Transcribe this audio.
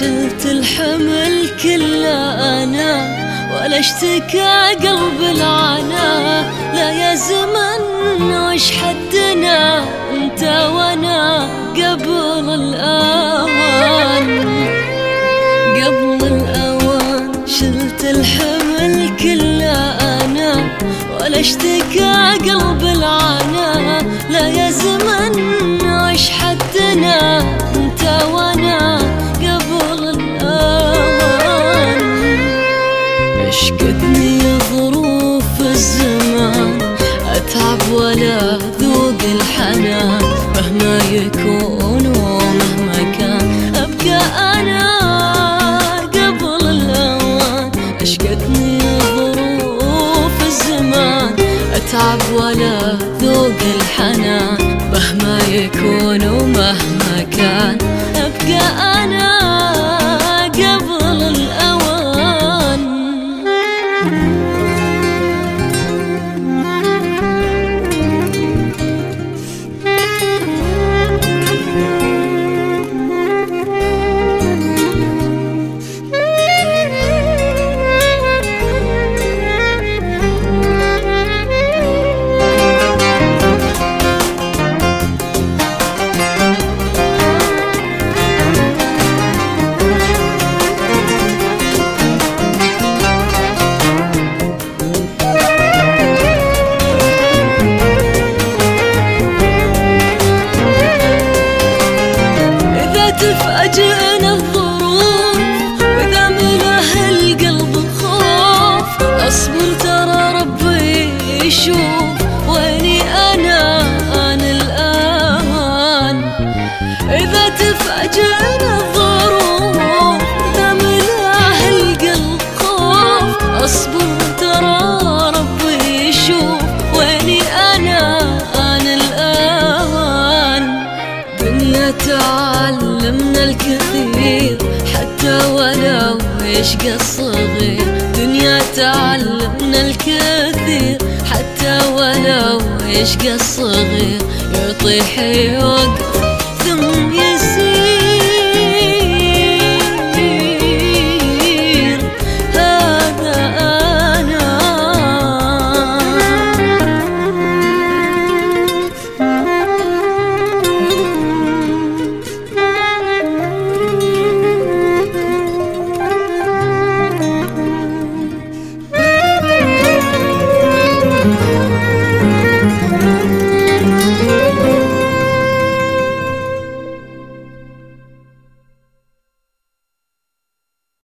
شلت الحمل كله أنا ولا اشتكى قلب العنا. لا يا زمن وش حدنا؟ أنت وأنا قبل الأوان. قبل الأوان شلت الحمل كله أنا ولا اشتكى قلب العنا. ولا ذوق الحنان مهما يكون ومهما كان. ابقى أنا قبل الأوان اشكتني ظروف الزمان. أتعب ولا ذوق الحنان. do الكثير حتى ولو يشقى الصغير دنيا تعلمنا الكثير حتى ولو يشقى الصغير يطيح يوقف